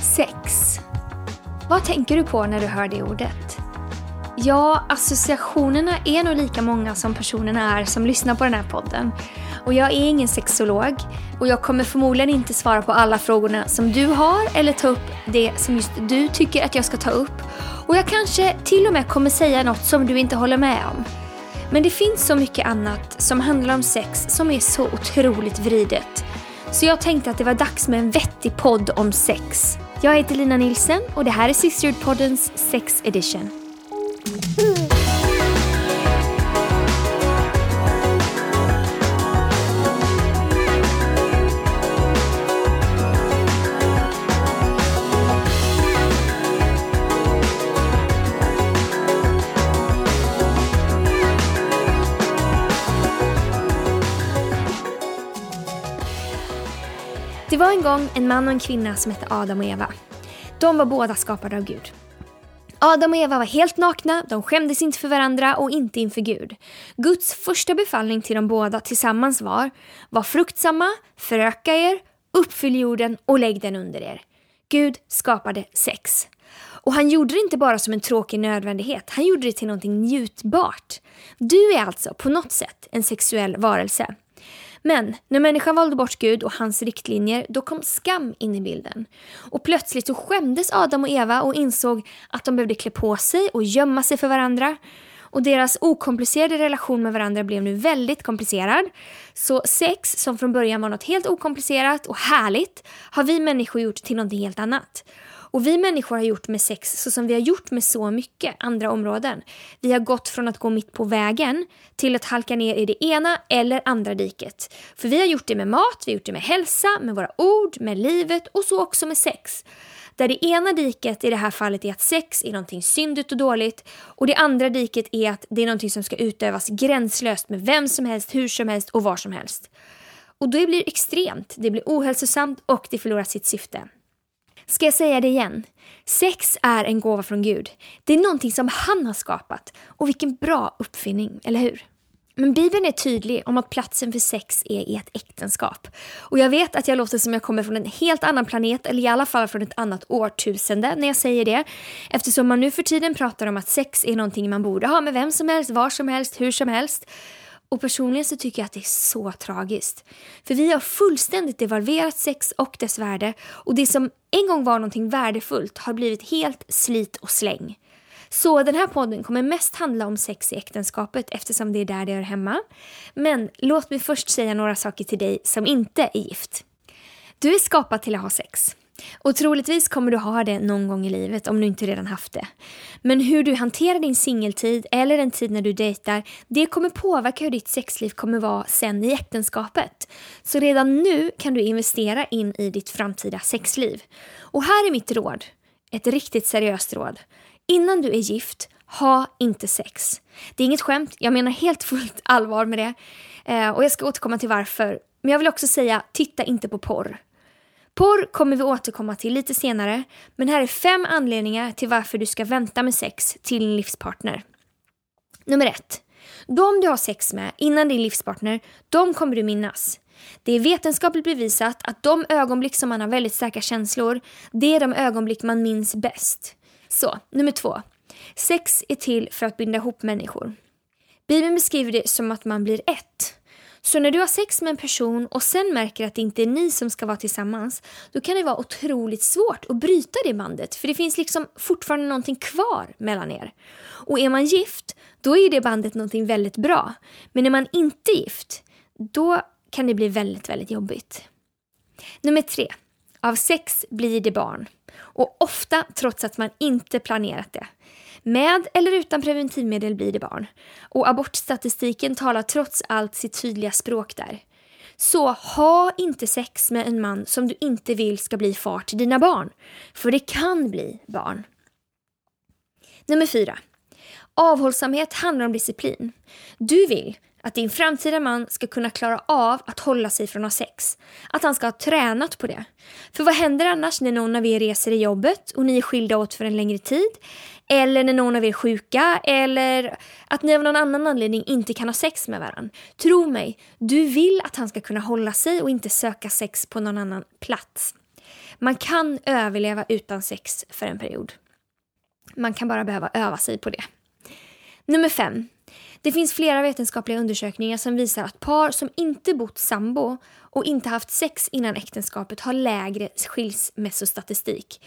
Sex. Vad tänker du på när du hör det ordet? Ja, associationerna är nog lika många som personerna är som lyssnar på den här podden. Och jag är ingen sexolog och jag kommer förmodligen inte svara på alla frågorna som du har eller ta upp det som just du tycker att jag ska ta upp. Och jag kanske till och med kommer säga något som du inte håller med om. Men det finns så mycket annat som handlar om sex som är så otroligt vridet. Så jag tänkte att det var dags med en vettig podd om sex. Jag heter Lina Nilsen och det här är Sisterhood-poddens Sex Edition. Det var en gång en man och en kvinna som hette Adam och Eva. De var båda skapade av Gud. Adam och Eva var helt nakna, de skämdes inte för varandra och inte inför Gud. Guds första befallning till de båda tillsammans var Var fruktsamma, föröka er, uppfyll jorden och lägg den under er. Gud skapade sex. Och han gjorde det inte bara som en tråkig nödvändighet, han gjorde det till någonting njutbart. Du är alltså på något sätt en sexuell varelse. Men när människan valde bort Gud och hans riktlinjer, då kom skam in i bilden. Och plötsligt så skämdes Adam och Eva och insåg att de behövde klä på sig och gömma sig för varandra. Och deras okomplicerade relation med varandra blev nu väldigt komplicerad. Så sex, som från början var något helt okomplicerat och härligt, har vi människor gjort till något helt annat. Och vi människor har gjort med sex så som vi har gjort med så mycket andra områden. Vi har gått från att gå mitt på vägen till att halka ner i det ena eller andra diket. För vi har gjort det med mat, vi har gjort det med hälsa, med våra ord, med livet och så också med sex. Där det ena diket i det här fallet är att sex är någonting syndigt och dåligt och det andra diket är att det är någonting som ska utövas gränslöst med vem som helst, hur som helst och var som helst. Och det blir extremt, det blir ohälsosamt och det förlorar sitt syfte. Ska jag säga det igen? Sex är en gåva från Gud. Det är någonting som han har skapat. Och vilken bra uppfinning, eller hur? Men Bibeln är tydlig om att platsen för sex är i ett äktenskap. Och jag vet att jag låter som jag kommer från en helt annan planet, eller i alla fall från ett annat årtusende när jag säger det. Eftersom man nu för tiden pratar om att sex är någonting man borde ha med vem som helst, var som helst, hur som helst. Och personligen så tycker jag att det är så tragiskt. För vi har fullständigt devalverat sex och dess värde och det som en gång var någonting värdefullt har blivit helt slit och släng. Så den här podden kommer mest handla om sex i äktenskapet eftersom det är där det hör hemma. Men låt mig först säga några saker till dig som inte är gift. Du är skapad till att ha sex. Och troligtvis kommer du ha det någon gång i livet om du inte redan haft det. Men hur du hanterar din singeltid eller en tid när du dejtar, det kommer påverka hur ditt sexliv kommer vara sen i äktenskapet. Så redan nu kan du investera in i ditt framtida sexliv. Och här är mitt råd, ett riktigt seriöst råd. Innan du är gift, ha inte sex. Det är inget skämt, jag menar helt fullt allvar med det. Eh, och jag ska återkomma till varför. Men jag vill också säga, titta inte på porr. Porr kommer vi återkomma till lite senare, men här är fem anledningar till varför du ska vänta med sex till din livspartner. Nummer ett. De du har sex med innan din livspartner, de kommer du minnas. Det är vetenskapligt bevisat att de ögonblick som man har väldigt starka känslor, det är de ögonblick man minns bäst. Så, nummer två. Sex är till för att binda ihop människor. Bibeln beskriver det som att man blir ett. Så när du har sex med en person och sen märker att det inte är ni som ska vara tillsammans, då kan det vara otroligt svårt att bryta det bandet, för det finns liksom fortfarande någonting kvar mellan er. Och är man gift, då är det bandet någonting väldigt bra. Men är man inte gift, då kan det bli väldigt, väldigt jobbigt. Nummer tre. Av sex blir det barn. Och ofta trots att man inte planerat det. Med eller utan preventivmedel blir det barn. Och abortstatistiken talar trots allt sitt tydliga språk där. Så ha inte sex med en man som du inte vill ska bli far till dina barn. För det kan bli barn. Nummer fyra. Avhållsamhet handlar om disciplin. Du vill att din framtida man ska kunna klara av att hålla sig från att ha sex. Att han ska ha tränat på det. För vad händer annars när någon av er reser i jobbet och ni är skilda åt för en längre tid? Eller när någon av er är sjuka eller att ni av någon annan anledning inte kan ha sex med varandra. Tro mig, du vill att han ska kunna hålla sig och inte söka sex på någon annan plats. Man kan överleva utan sex för en period. Man kan bara behöva öva sig på det. Nummer fem. Det finns flera vetenskapliga undersökningar som visar att par som inte bott sambo och inte haft sex innan äktenskapet har lägre skilsmässostatistik.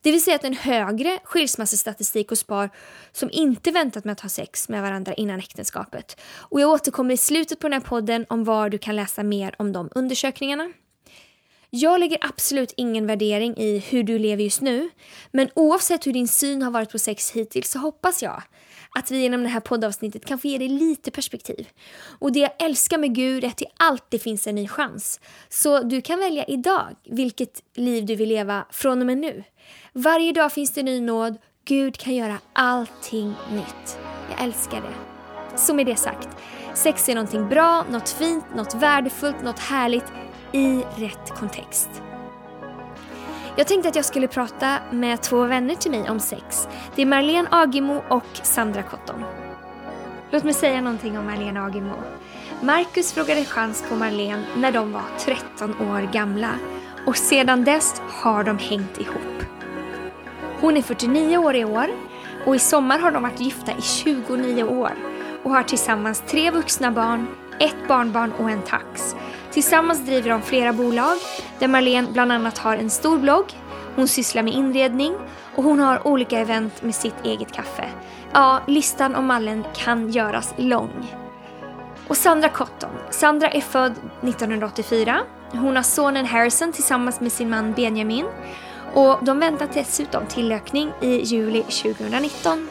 Det vill säga att en högre skilsmässostatistik hos par som inte väntat med att ha sex med varandra innan äktenskapet. Och jag återkommer i slutet på den här podden om var du kan läsa mer om de undersökningarna. Jag lägger absolut ingen värdering i hur du lever just nu, men oavsett hur din syn har varit på sex hittills så hoppas jag att vi genom det här poddavsnittet kan få ge dig lite perspektiv. Och det jag älskar med Gud är att det alltid finns en ny chans. Så du kan välja idag vilket liv du vill leva från och med nu. Varje dag finns det ny nåd. Gud kan göra allting nytt. Jag älskar det. Så med det sagt, sex är någonting bra, något fint, något värdefullt, något härligt i rätt kontext. Jag tänkte att jag skulle prata med två vänner till mig om sex. Det är Marlene Agimo och Sandra Cotton. Låt mig säga någonting om Marlene Agimo. Marcus frågade chans på Marlene när de var 13 år gamla och sedan dess har de hängt ihop. Hon är 49 år i år och i sommar har de varit gifta i 29 år och har tillsammans tre vuxna barn, ett barnbarn och en tax. Tillsammans driver de flera bolag där Marlene bland annat har en stor blogg, hon sysslar med inredning och hon har olika event med sitt eget kaffe. Ja, listan om Mallen kan göras lång. Och Sandra Cotton. Sandra är född 1984. Hon har sonen Harrison tillsammans med sin man Benjamin. Och de väntar dessutom tillökning i juli 2019.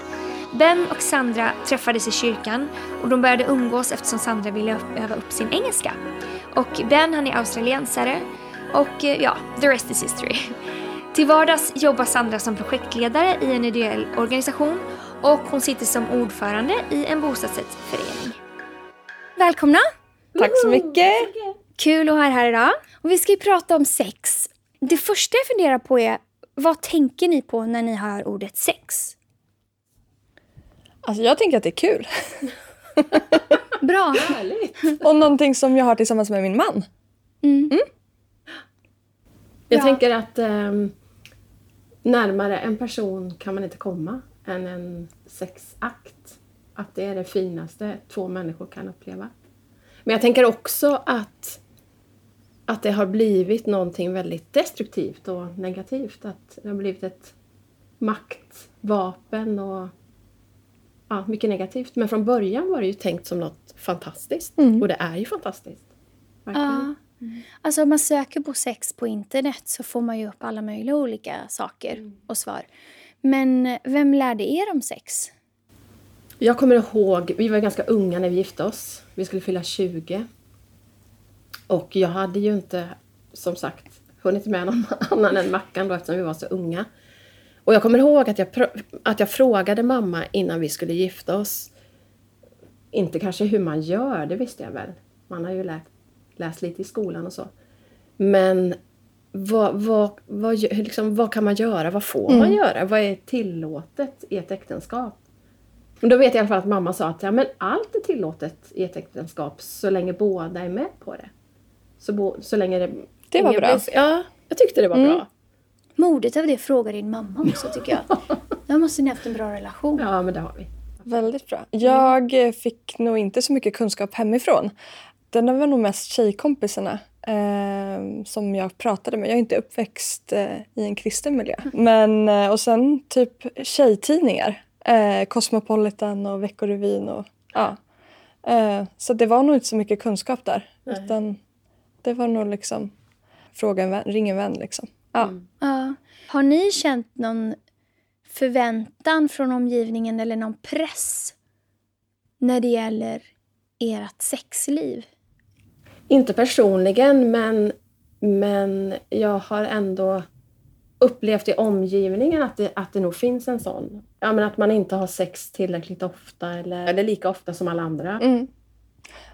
Ben och Sandra träffades i kyrkan och de började umgås eftersom Sandra ville öva upp sin engelska. Och Ben han är australiensare och eh, ja, the rest is history. Till vardags jobbar Sandra som projektledare i en ideell organisation och hon sitter som ordförande i en bostadsrättsförening. Välkomna! Tack så mycket! Kul att ha er här idag. Och vi ska ju prata om sex. Det första jag funderar på är, vad tänker ni på när ni hör ordet sex? Alltså jag tänker att det är kul. Bra. Härligt. Och någonting som jag har tillsammans med min man. Mm. Jag Ja. tänker att ehm, närmare en person kan man inte komma än en sexakt. Att det är det finaste två människor kan uppleva. Men jag tänker också att, att det har blivit någonting väldigt destruktivt och negativt. Att det har blivit ett maktvapen och ja, mycket negativt. Men från början var det ju tänkt som något fantastiskt. Mm. Och det är ju fantastiskt. Verkligen. Ja. Alltså om man söker på sex på internet så får man ju upp alla möjliga olika saker och svar. Men vem lärde er om sex? Jag kommer ihåg, vi var ganska unga när vi gifte oss. Vi skulle fylla 20. Och jag hade ju inte, som sagt, hunnit med någon annan än Mackan då eftersom vi var så unga. Och jag kommer ihåg att jag, att jag frågade mamma innan vi skulle gifta oss. Inte kanske hur man gör, det visste jag väl. Man har ju lärt, läst lite i skolan och så. Men vad, vad, vad, liksom, vad kan man göra? Vad får man göra? Vad är tillåtet i ett äktenskap? Men då vet jag i alla fall att mamma sa att ja, men allt är tillåtet i ett äktenskap så länge båda är med på det. Så, bo, så länge det... Det var bra. blir- Ja, jag tyckte det var Mm. bra. Modigt av det fråga din mamma också tycker jag. Då måste ni haft en bra relation. Ja, men det har vi. Väldigt bra. Jag fick nog inte så mycket kunskap hemifrån. Den var nog mest tjejkompisarna eh, som jag pratade med. Jag är inte uppväxt eh, i en kristen miljö. Men, eh, och sen typ tjejtidningar. Eh, Cosmopolitan och Veckorevyn. Och, ja. eh, så det var nog inte så mycket kunskap där. Nej. Utan det var nog liksom fråga en vän, ring en vän liksom. Ja. Mm. Ja. Har ni känt någon förväntan från omgivningen eller någon press när det gäller ert sexliv? Inte personligen, men, men jag har ändå upplevt i omgivningen att det, att det nog finns en sån. Ja, men att man inte har sex tillräckligt ofta eller, eller lika ofta som alla andra. Mm.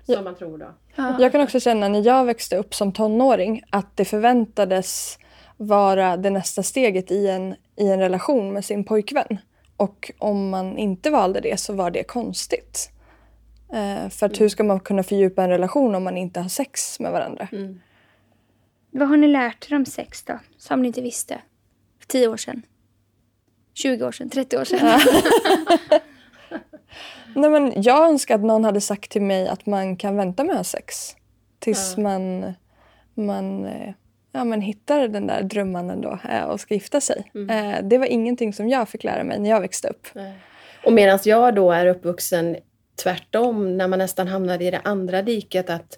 Som man tror då. Ja. Jag kan också känna när jag växte upp som tonåring att det förväntades vara det nästa steget i en, i en relation med sin pojkvän. Och om man inte valde det så var det konstigt. Eh, för att hur ska man kunna fördjupa en relation om man inte har sex med varandra? Mm. Vad har ni lärt er om sex då? Som ni inte visste? För 10 år sedan? 20 år sedan? 30 år sedan? Nej, men jag önskar att någon hade sagt till mig att man kan vänta med att ha sex tills man, man, eh, ja, man hittar den där drömmannen då eh, och ska gifta sig. Eh, Det var ingenting som jag fick lära mig när jag växte upp. Och medan jag då är uppvuxen tvärtom, när man nästan hamnade i det andra diket, att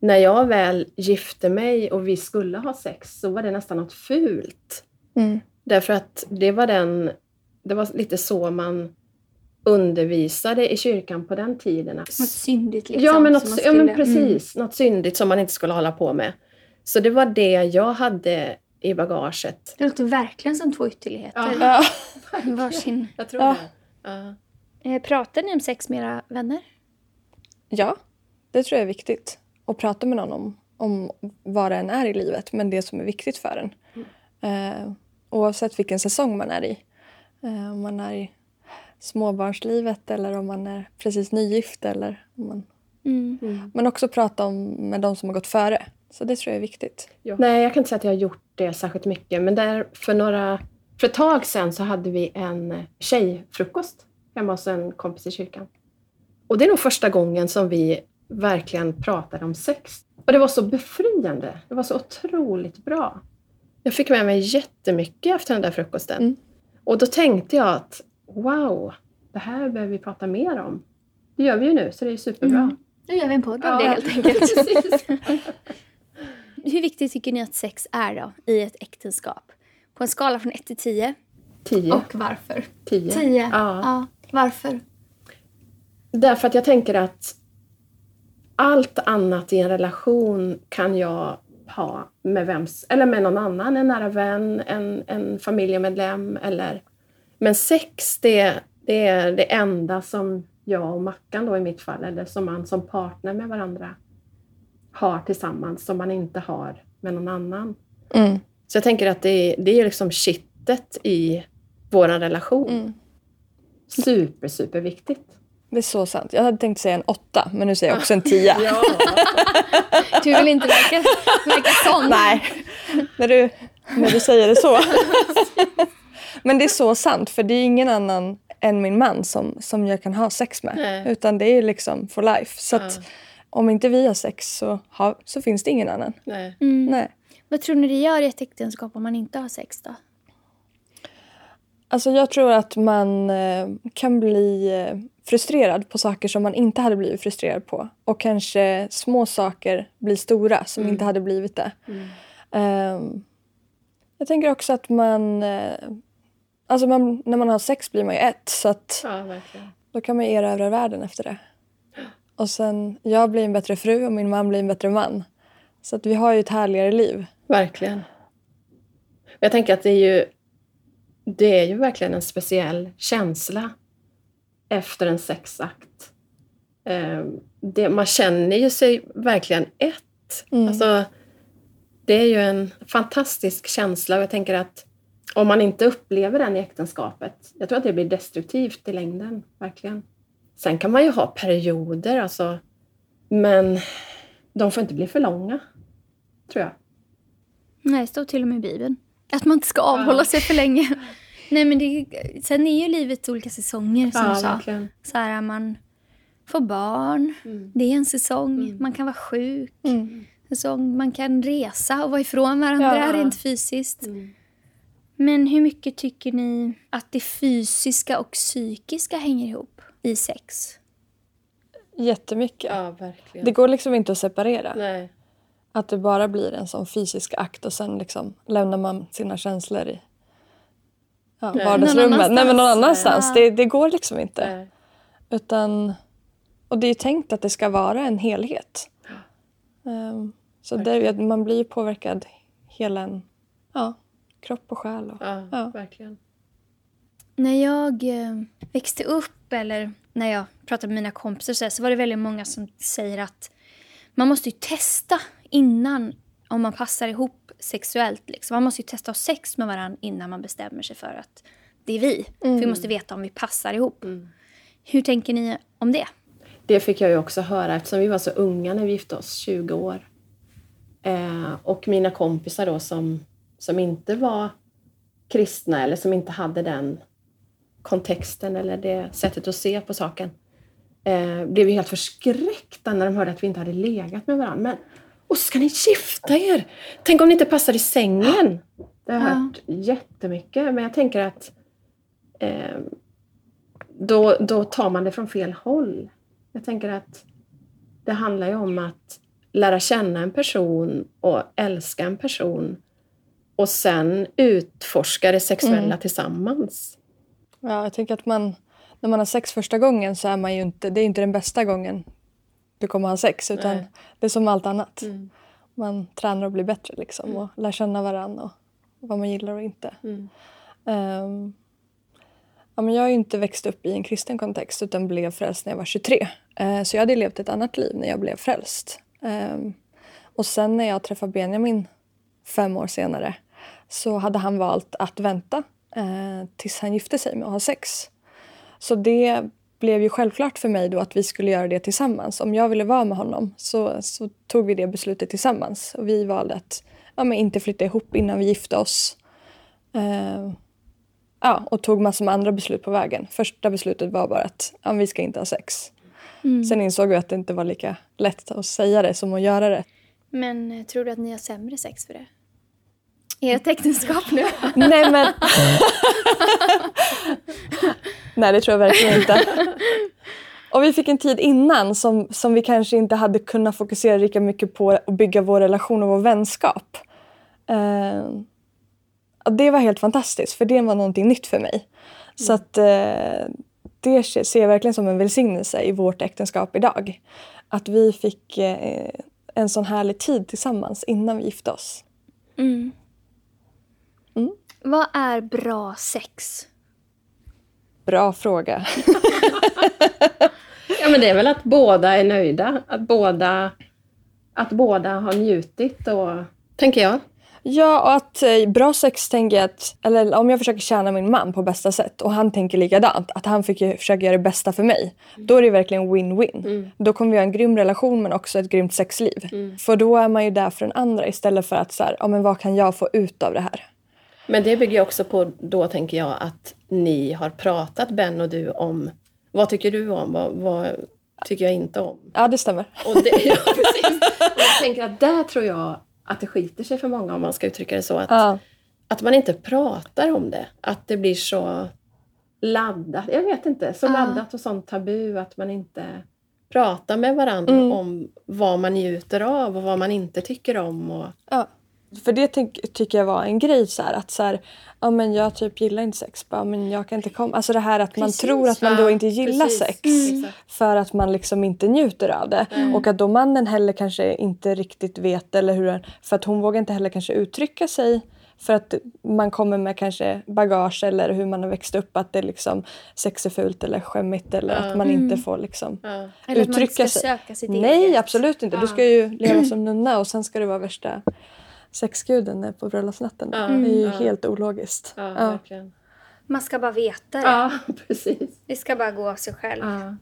när jag väl gifte mig och vi skulle ha sex så var det nästan något fult. Mm. Därför att det var den, det var lite så man undervisade i kyrkan på den tiden. Något syndigt liksom. ja, men, något, ja, men precis. Något syndigt som man inte skulle hålla på med. Så det var det jag hade i bagaget. Det låter verkligen som två ytterligheter. Ja. Varsin. Jag tror Ja. det. Ja. Eh, pratar ni om sex med era vänner? ja, det tror jag är viktigt. Att prata med någon om, om vad det än är i livet, men det som är viktigt för en. Eh, oavsett vilken säsong man är i. Eh, om man är i småbarnslivet eller om man är precis nygift. Eller om man, Mm. men också prata om, med de som har gått före. Så det tror jag är viktigt. Nej, jag kan inte säga att jag har gjort det särskilt mycket. Men där för, några, för ett tag sedan så hade vi en tjejfrukost hemma hos en kompis i kyrkan. Och det är nog första gången som vi verkligen pratade om sex. Och det var så befriande. Det var så otroligt bra. Jag fick med mig jättemycket efter den där frukosten. Mm. Och då tänkte jag att wow, det här behöver vi prata mer om. Det gör vi ju nu, så det är superbra. Mm. Nu gör vi en podd det Ja, helt enkelt. Hur viktigt tycker ni att sex är då i ett äktenskap? På en skala från 1 till 10. Tio. Och varför? Tio. 10. Ja. ja. Varför? Därför att jag tänker att allt annat i en relation kan jag ha med vems, eller med någon annan, en nära vän, en, en familjemedlem eller... Men sex, det, det är det enda som jag och Mackan då i mitt fall, eller som man som partner med varandra har tillsammans, som man inte har med någon annan. Mm. Så jag tänker att det, det är liksom kittet i vår relation. Mm. Super, super viktigt. Det är så sant. Jag hade tänkt säga en åtta, men nu säger jag också en tia. Ja. Du vill inte verka, verka sån. Nej, när du, när du säger det så. Men det är så sant, för det är ingen annan än min man som, som jag kan ha sex med. Nej. Utan det är liksom for life. Så att Ja. Om inte vi har sex så, har, så finns det ingen annan. Nej. Mm. Nej. Vad tror ni det gör i ett äktenskap om man inte har sex då? Alltså jag tror att man eh, kan bli eh, frustrerad på saker som man inte hade blivit frustrerad på. Och kanske små saker blir stora som inte hade blivit det. Ehm, jag tänker också att man... Eh, alltså man, när man har sex blir man ju ett. Så att Ja, då kan man erövra världen efter det. Och sen, jag blir en bättre fru och min man blir en bättre man. Så att vi har ju ett härligare liv. Verkligen. Jag tänker att det är ju, det är ju verkligen en speciell känsla efter en sexakt. Eh, det, man känner ju sig verkligen ett. Mm. Alltså, det är ju en fantastisk känsla och jag tänker att om man inte upplever den i äktenskapet, jag tror att det blir destruktivt i längden, verkligen. Sen kan man ju ha perioder, alltså, men de får inte bli för långa, tror jag. Nej, det står till och med i Bibeln. Att man inte ska avhålla sig för länge. Nej, men det, sen är ju livet olika säsonger som Ja, du sa. verkligen. Så här, man får barn, Mm. det är en säsong. Man kan vara sjuk, Mm. säsong. Man kan resa och vara ifrån varandra Ja. rent fysiskt. Mm. Men hur mycket tycker ni att det fysiska och psykiska hänger ihop i sex? Jättemycket. Ja, verkligen. Det går liksom inte att separera. Nej. Att det bara blir en sån fysisk akt och sen liksom lämnar man sina känslor i ja, Nej. vardagsrummet. Någon Nej, men någon annanstans. Ja. Det, det går liksom inte. Nej. Utan, och det är ju tänkt att det ska vara en helhet. Ehm, så det, man blir ju påverkad hela en ja, kropp och själ. Och, Ja, Ja. verkligen. När jag eh, växte upp eller när jag pratade med mina kompisar så, här, så var det väldigt många som säger att man måste ju testa innan om man passar ihop sexuellt. Liksom. Man måste ju testa att ha sex med varandra innan man bestämmer sig för att det är vi. För vi måste veta om vi passar ihop. Hur tänker ni om det? Det fick jag ju också höra eftersom vi var så unga när vi gifte oss, 20 år. Eh, och mina kompisar då som, som inte var kristna eller som inte hade den kontexten eller det sättet att se på saken eh, blev ju helt förskräckta när de hörde att vi inte hade legat med varandra. Men, och ska ni gifta er? Tänk om ni inte passar i sängen? Det har jag Ja. hört jättemycket. Men jag tänker att eh, då, då tar man det från fel håll. Jag tänker att det handlar ju om att lära känna en person och älska en person och sen utforska det sexuella Mm. tillsammans. Ja, jag tänker att man, när man har sex första gången så är man ju inte, det är inte den bästa gången du kommer ha sex utan Nej. det är som allt annat. Mm. Man tränar och blir bättre liksom och lär känna varandra och vad man gillar och inte. Mm. Ehm, ja, men jag har ju inte växt upp i en kristen kontext utan blev frälst när jag var 23. Eh, så jag hade levt ett annat liv när jag blev frälst. Ehm, och sen när jag träffade Benjamin fem år senare så hade han valt att vänta eh, tills han gifte sig med att ha sex. Så det blev ju självklart för mig då att vi skulle göra det tillsammans. Om jag ville vara med honom så, så tog vi det beslutet tillsammans. Och vi valde att ja, men inte flytta ihop innan vi gifte oss. Eh, ja, och tog massor med andra beslut på vägen. Första beslutet var bara att ja, vi ska inte ha sex. Sen insåg vi att det inte var lika lätt att säga det som att göra det. Men eh, tror du att ni har sämre sex för det? Ert äktenskap nu? Nej men... Nej det tror jag verkligen inte. Och vi fick en tid innan som, som vi kanske inte hade kunnat fokusera lika mycket på att bygga vår relation och vår vänskap. Och det var helt fantastiskt för det var någonting nytt för mig. Så att eh, det ser jag verkligen som en välsignelse i vårt äktenskap idag. Att vi fick eh, en sån härlig tid tillsammans innan vi gifte oss. Mm. Mm. Vad är bra sex? Bra fråga. Ja, men det är väl att båda är nöjda. Att båda, att båda har njutit och... Tänker jag. Ja, och att eh, bra sex tänker jag att, eller om jag försöker tjäna min man på bästa sätt och han tänker likadant, att han fick, försöker göra det bästa för mig. Då är det verkligen win-win. Då kommer vi ha en grym relation men också ett grymt sexliv. För då är man ju där för den andra istället för att så här, ja men vad kan jag få ut av det här? Men det bygger också på, då tänker jag, att ni har pratat, Ben och du, om vad tycker du om? Vad, vad tycker jag inte om? Ja, det stämmer. Och det, ja, precis. Och jag tänker att där tror jag att det skiter sig för många, om man ska uttrycka det så. Att, Ja. att man inte pratar om det. Att det blir så laddat. Jag vet inte. Så Ja. laddat och sånt tabu att man inte pratar med varandra Mm. om vad man njuter av och vad man inte tycker om. Och, Ja. För det tänk, tycker jag var en grej så här, att så här, ja men jag typ gillar inte sex, bara, men jag kan inte komma. Alltså det här att man Precis. tror att man då inte gillar precis. sex. Exakt. För att man liksom inte njuter av det. Och att då mannen heller kanske inte riktigt vet eller hur För att hon vågar inte heller kanske uttrycka sig. För att man kommer med kanske bagage eller hur man har växt upp. Att det liksom sex är fult eller skämmigt eller Ja. att man inte får liksom ja. Eller att man inte uttrycka ska sig. söka sitt Nej, eget. absolut inte. Du ska ju leva som nunna och sen ska det vara värsta sexguden på bröllopsnatten. Ja, Det är ju ja. helt ologiskt. Ja, Ja. verkligen. Man ska bara veta det. Ja, precis. Det ska bara gå av sig själv. Ja.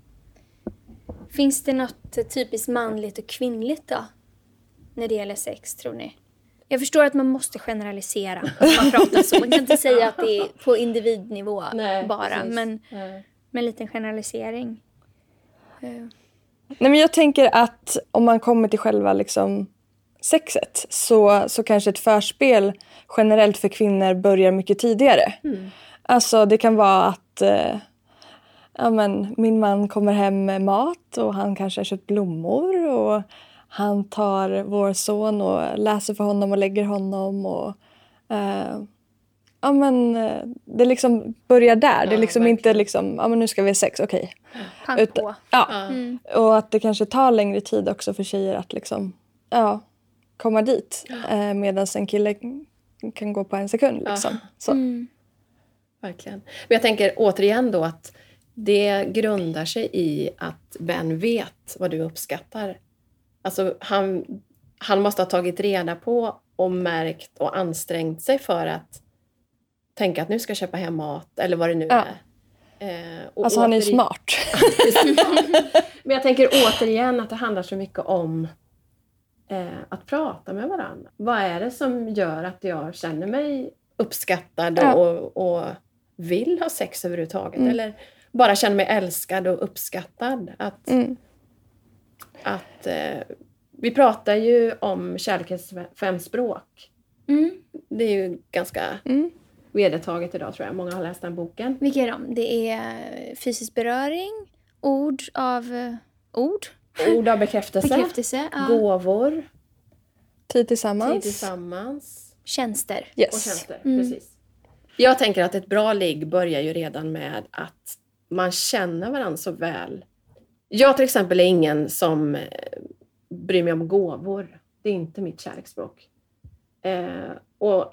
Finns det något typiskt manligt och kvinnligt då? När det gäller sex, tror ni? Jag förstår att man måste generalisera. Man pratar så. Man kan inte säga att det är på individnivå Nej, bara. precis. Men med en liten generalisering. Eh, Nej, men jag tänker att om man kommer till själva liksom sexet så, så kanske ett förspel generellt för kvinnor börjar mycket tidigare. Alltså det kan vara att eh, ja, men, min man kommer hem med mat och han kanske har köpt blommor och han tar vår son och läser för honom och lägger honom. Och, eh, ja, men, eh, det liksom börjar där. det är Ja, liksom inte verkligen. liksom, ja, men nu ska vi ha sex, okej. pang Utan- på. Ja. Ja. Mm. Och att det kanske tar längre tid också för tjejer att liksom, ja, komma dit. Eh, Medan en kille kan gå på en sekund. Liksom. Så. Mm. Verkligen. Men jag tänker återigen då att det grundar sig i att Ben vet vad du uppskattar. Alltså han, han måste ha tagit reda på och märkt och ansträngt sig för att tänka att nu ska jag köpa hem mat eller vad det nu Ja. är. Eh, och Alltså han är ju smart. Men jag tänker återigen att det handlar så mycket om att prata med varandra. Vad är det som gör att jag känner mig uppskattad Ja. och, och vill ha sex överhuvudtaget? Mm. Eller bara känner mig älskad och uppskattad? Att, Mm. att, eh, vi pratar ju om kärlekens fem språk. Mm. Det är ju ganska Mm. vedertaget idag tror jag. Många har läst den boken. Vilka är de? Det är fysisk beröring, ord av eh, ord, Ord av bekräftelse, bekräftelse, ja. gåvor, Tid tillsammans. tid tillsammans tjänster. och Yes. tjänster. Mm. Precis. Jag tänker att ett bra ligg börjar ju redan med att man känner varandra så väl. Jag till exempel är ingen som eh, bryr mig om gåvor. Det är inte mitt kärleksspråk. Eh, och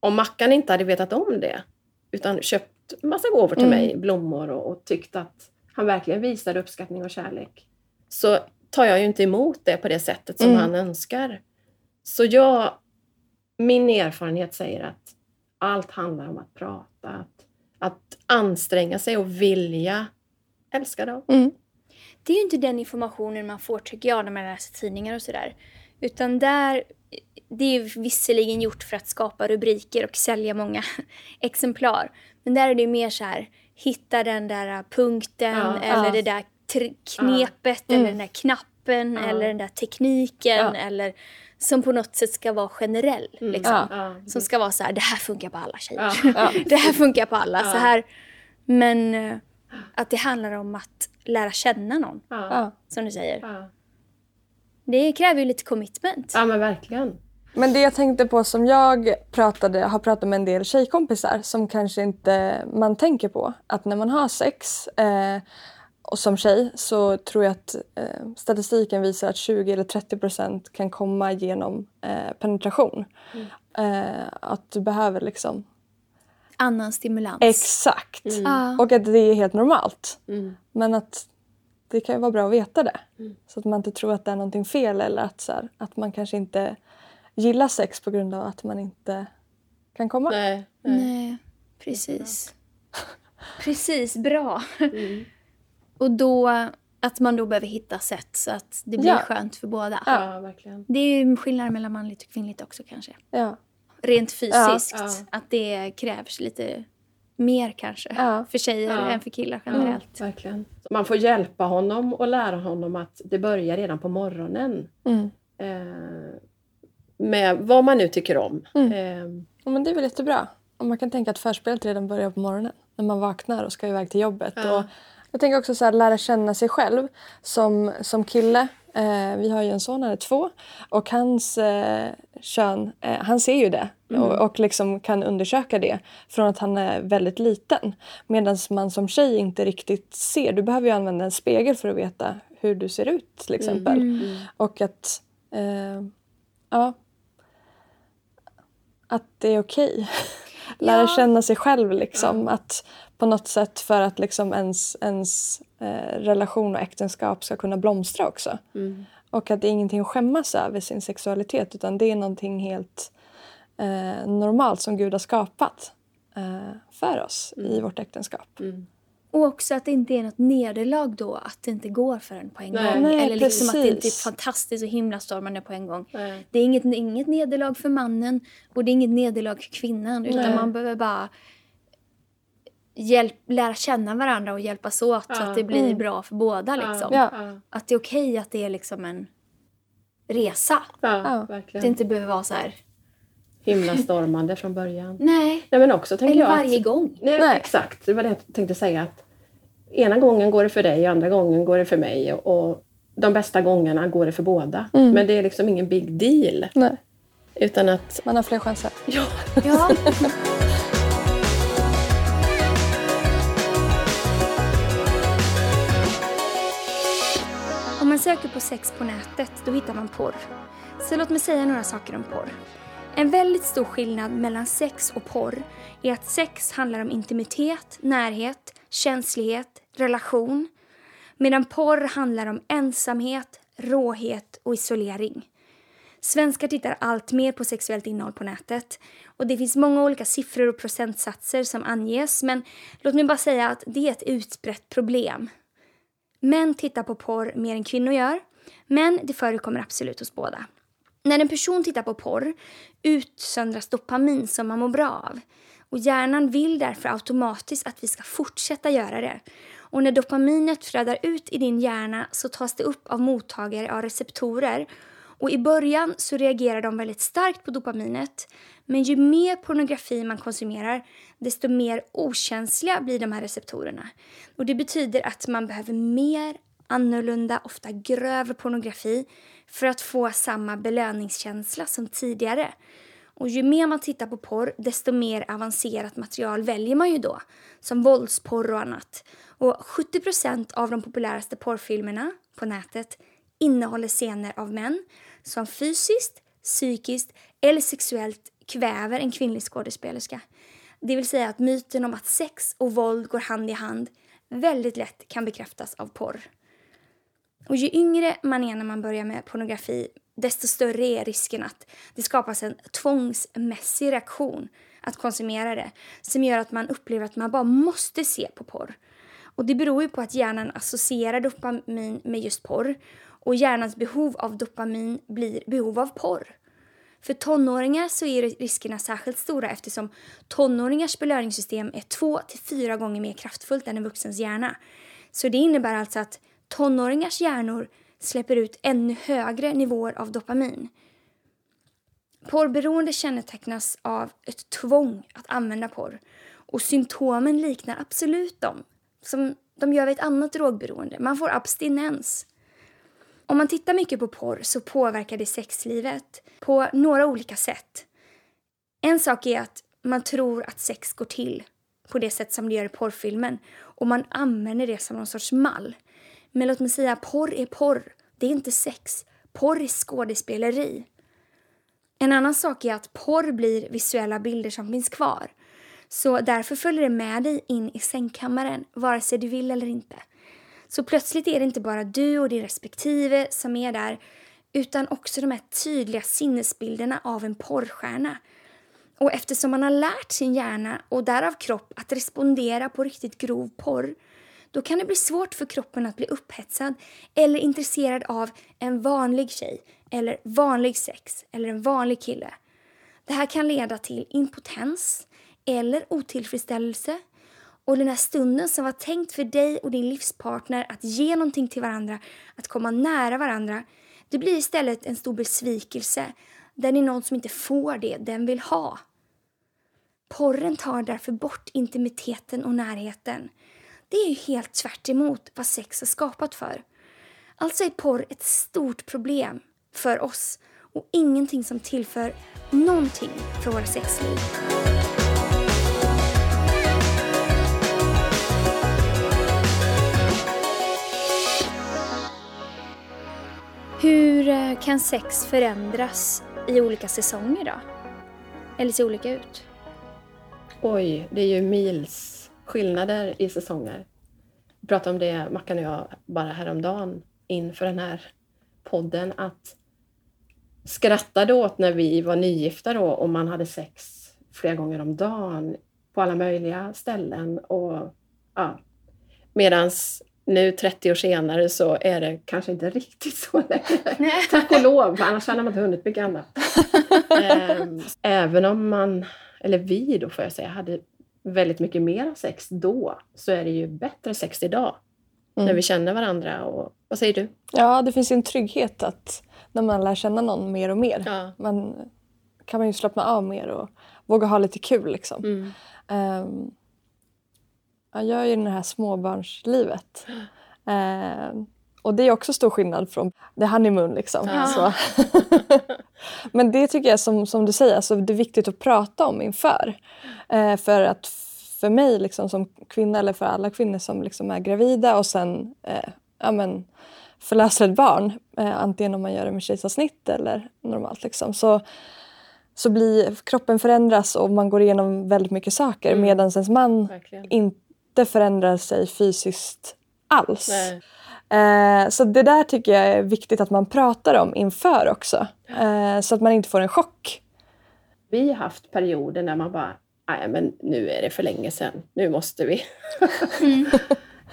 om Mackan inte hade vetat om det utan köpt massa gåvor till Mm. mig, blommor och, och tyckt att han verkligen visade uppskattning och kärlek så tar jag ju inte emot det på det sättet som Mm. han önskar. Så jag, min erfarenhet säger att allt handlar om att prata, att, att anstränga sig och vilja älska dem. Mm. Det är ju inte den informationen man får tycker jag när man läser tidningar och sådär. Utan där, det är ju visserligen gjort för att skapa rubriker och sälja många exemplar. Men där är det mer så här, hitta den där punkten Ja, eller ja. det där knepet Mm. eller den där knappen Ja. eller den där tekniken Ja. eller som på något sätt ska vara generell. Mm. Liksom. Som ska vara så här, det här funkar på alla tjejer. Det här funkar på alla. Ja. Så här. Men eh, att det handlar om att lära känna någon, som du säger. Ja. Det kräver ju lite commitment. ja, men verkligen. Men det jag tänkte på som jag pratade, har pratat med en del tjejkompisar som kanske inte man tänker på. Att när man har sex eh, och som tjej så tror jag att eh, statistiken visar att 20 eller 30 procent kan komma genom eh, penetration. Eh, att du behöver liksom... Annan stimulans. Exakt! Ja. Och att det är helt normalt. Mm. Men att det kan ju vara bra att veta det. Mm. Så att man inte tror att det är någonting fel eller att, så här, att man kanske inte gillar sex på grund av att man inte kan komma. Nej. Nej. Nej, precis. Precis, bra. Mm. Och då att man då behöver hitta sätt så att det blir Ja. skönt för båda. Ja, verkligen. Det är ju skillnad mellan manligt och kvinnligt också kanske. Ja. Rent fysiskt. Ja. Att det krävs lite mer kanske. Ja. För tjejer Ja. än för killar generellt. Verkligen. Man får hjälpa honom och lära honom att det börjar redan på morgonen. Mm. Eh, med vad man nu tycker om. Mm. Eh, Ja, men det är väl jättebra. Om man kan tänka att förspelet redan börjar på morgonen. När man vaknar och ska iväg till jobbet. Ja. Och jag tänker också så här, lära känna sig själv som, som kille. Eh, vi har ju en son, han är två. Och hans eh, kön, eh, han ser ju det. Och, och liksom kan undersöka det från att han är väldigt liten. Medan man som tjej inte riktigt ser. Du behöver ju använda en spegel för att veta hur du ser ut till exempel. Mm. Och att, eh, ja, att det är okej. Lära Ja. känna sig själv liksom. Att på något sätt för att liksom ens, ens eh, relation och äktenskap ska kunna blomstra också. mm. Och att det är ingenting att skämmas över sin sexualitet utan det är någonting helt eh, normalt som Gud har skapat eh, för oss i vårt äktenskap. Mm. Och också att det inte är något nederlag då att det inte går för en på en Nej. gång. Nej, Eller liksom att det inte är precis. fantastiskt och himlastormande på en gång. Nej. Det är inget, inget nederlag för mannen och det är inget nederlag för kvinnan. Utan man behöver bara hjälp, lära känna varandra och hjälpas åt så Ja. att det blir Mm. bra för båda. Liksom. Ja. Ja. Att det är okej att det är liksom en resa. Ja, Ja. Att det inte behöver vara så här. Himlastormande från början. Nej, Nej, men också tänker eller jag varje att, gång. Nej, Nej. Exakt, det var det jag tänkte säga. att Ena gången går det för dig, andra gången går det för mig. Och, och de bästa gångerna går det för båda. Mm. Men det är liksom ingen big deal. Nej, Utan att... man har fler chanser. Ja, Ja. Om man söker på sex på nätet, då hittar man porr. Så låt mig säga några saker om porr. En väldigt stor skillnad mellan sex och porr är att sex handlar om intimitet, närhet, känslighet, relation. Medan porr handlar om ensamhet, råhet och isolering. Svenskar tittar allt mer på sexuellt innehåll på nätet. Och det finns många olika siffror och procentsatser som anges men låt mig bara säga att det är ett utbrett problem. Män tittar på porr mer än kvinnor gör Men det förekommer absolut hos båda. När en person tittar på porr utsöndras dopamin som man mår bra av. Och hjärnan vill därför automatiskt att vi ska fortsätta göra det. Och när dopaminet flödar ut i din hjärna så tas det upp av mottagare av receptorer. Och i början så reagerar de väldigt starkt på dopaminet. Men ju mer pornografi man konsumerar desto mer okänsliga blir de här receptorerna. Och det betyder att man behöver mer annorlunda, ofta grövre pornografi för att få samma belöningskänsla som tidigare. Och ju mer man tittar på porr, desto mer avancerat material väljer man ju då. Som våldsporr och annat. Och 70% av de populäraste porrfilmerna på nätet innehåller scener av män som fysiskt, psykiskt eller sexuellt kväver en kvinnlig skådespelerska. Det vill säga att myten om att sex och våld går hand i hand väldigt lätt kan bekräftas av porr. Och ju yngre man är när man börjar med pornografi desto större är risken att det skapas en tvångsmässig reaktion att konsumera det som gör att man upplever att man bara måste se på porr. Och det beror ju på att hjärnan associerar dopamin med just porr och hjärnans behov av dopamin blir behov av porr. För tonåringar så är riskerna särskilt stora eftersom tonåringars belöningssystem är två till fyra gånger mer kraftfullt än en vuxens hjärna. Så det innebär alltså att tonåringars hjärnor släpper ut ännu högre nivåer av dopamin. Porrberoende kännetecknas av ett tvång att använda porr och symptomen liknar absolut dem som de gör vid ett annat drogberoende. Man får abstinens. Om man tittar mycket på porr så påverkar det sexlivet på några olika sätt. En sak är att man tror att sex går till på det sätt som det gör i porrfilmen och man använder det som någon sorts mall. Men låt mig säga, porr är porr. Det är inte sex. Porr är skådespeleri. En annan sak är att porr blir visuella bilder som finns kvar. Så därför följer det med dig in i sängkammaren, vare sig du vill eller inte. Så plötsligt är det inte bara du och din respektive som är där, utan också de här tydliga sinnesbilderna av en porrstjärna. Och eftersom man har lärt sin hjärna och därav kropp att respondera på riktigt grov porr då kan det bli svårt för kroppen att bli upphetsad eller intresserad av en vanlig tjej eller vanlig sex eller en vanlig kille. Det här kan leda till impotens eller otillfredsställelse och den här stunden som var tänkt för dig och din livspartner att ge någonting till varandra, att komma nära varandra, det blir istället en stor besvikelse där det är någon som inte får det den vill ha. Porren tar därför bort intimiteten och närheten. Det är ju helt tvärt vad sex är skapat för. Alltså är porr ett stort problem för oss och ingenting som tillför någonting för våra sexliv. Hur eh, kan sex förändras i olika säsonger då? Eller se olika ut? Oj, det är ju mils skillnader i säsonger. Vi pratade om det, Mackan och jag, bara häromdagen inför den här podden, att skrattade åt när vi var nygifta då och man hade sex flera gånger om dagen på alla möjliga ställen. Och, ja. Medans nu 30 år senare så är det kanske inte riktigt så längre. Tack och lov, annars hade man inte hunnit mycket annat. Ehm, även om man, eller vi då får jag säga, hade väldigt mycket mer sex då så är det ju bättre sex idag. Mm. När vi känner varandra. Och, vad säger du? Ja, det finns en trygghet att när man lär känna någon mer och mer. Ja. Man, kan man ju slappna av mer och våga ha lite kul. Liksom. Mm. Um, jag gör ju det här småbarnslivet. Uh, och det är också stor skillnad från the honeymoon. Liksom. Ja. Men det tycker jag som, som du säger, alltså, det är viktigt att prata om inför. Eh, för att för mig liksom, som kvinna eller för alla kvinnor som liksom, är gravida och sen eh, ja, men, förlöser ett barn, eh, antingen om man gör det med kejsarsnitt eller normalt, liksom, så, så blir kroppen förändras och man går igenom väldigt mycket saker mm. medan ens man Verkligen. inte förändrar sig fysiskt alls. Nej. Eh, så det där tycker jag är viktigt att man pratar om inför också. Eh, så att man inte får en chock. Vi har haft perioder när man bara, nej men nu är det för länge sedan, nu måste vi. Mm.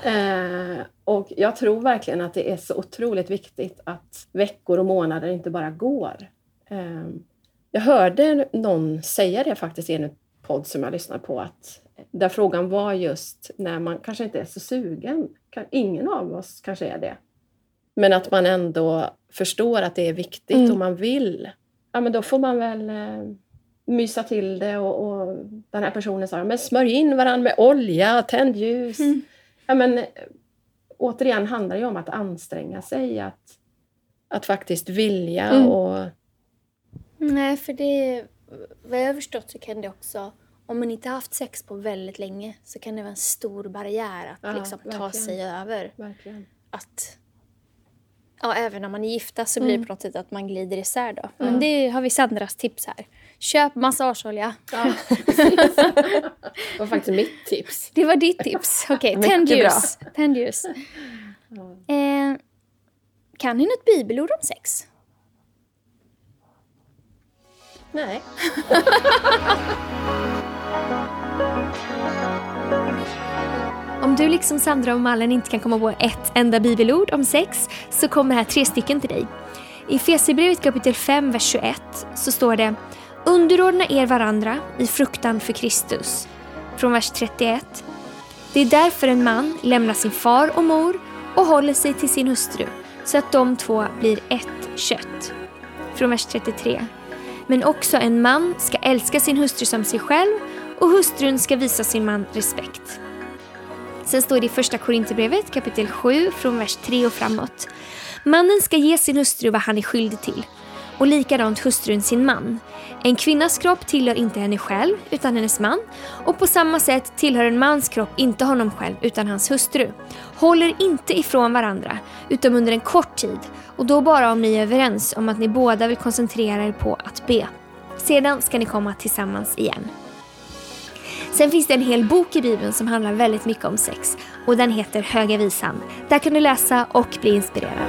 Eh, och jag tror verkligen att det är så otroligt viktigt att veckor och månader inte bara går. Eh, jag hörde någon säga det faktiskt i en podd som jag lyssnade på, att där frågan var just när man kanske inte är så sugen. Ingen av oss kanske är det. Men att man ändå förstår att det är viktigt Mm. och man vill. Ja, men då får man väl eh, mysa till det och, och den här personen sa men smörj in varandra med olja, tänd ljus. Mm. Ja, men, eh, återigen handlar det om att anstränga sig, att, att faktiskt vilja Mm. och Nej, för det... Vad jag har förstått så kan det också... Om man inte har haft sex på väldigt länge så kan det vara en stor barriär att Ja, liksom ta sig över. verkligen. Att... Ja, även när man är gifta så blir det på något sätt att man glider isär då. Men Ja. det har vi Sandras tips här. Köp massageolja. Ja, det var faktiskt mitt tips. Det var ditt tips. Okej, tänd ljus. Tänd ljus. Eh, kan ni något bibelord om sex? Nej. Om du liksom Sandra och Mallen inte kan komma på ett enda bibelord om sex så kommer här tre stycken till dig. I Efesierbrevet kapitel 5, vers 21 så står det Underordna er varandra i fruktan för Kristus. Från vers 31. Det är därför en man lämnar sin far och mor och håller sig till sin hustru så att de två blir ett kött. Från vers 33. Men också en man ska älska sin hustru som sig själv och hustrun ska visa sin man respekt. Sen står det i första Korinthierbrevet kapitel 7 från vers 3 och framåt. Mannen ska ge sin hustru vad han är skyldig till och likadant hustrun sin man. En kvinnas kropp tillhör inte henne själv utan hennes man och på samma sätt tillhör en mans kropp inte honom själv utan hans hustru. Håller inte ifrån varandra utom under en kort tid och då bara om ni är överens om att ni båda vill koncentrera er på att be. Sedan ska ni komma tillsammans igen. Sen finns det en hel bok i Bibeln som handlar väldigt mycket om sex och den heter Höga Visan. Där kan du läsa och bli inspirerad.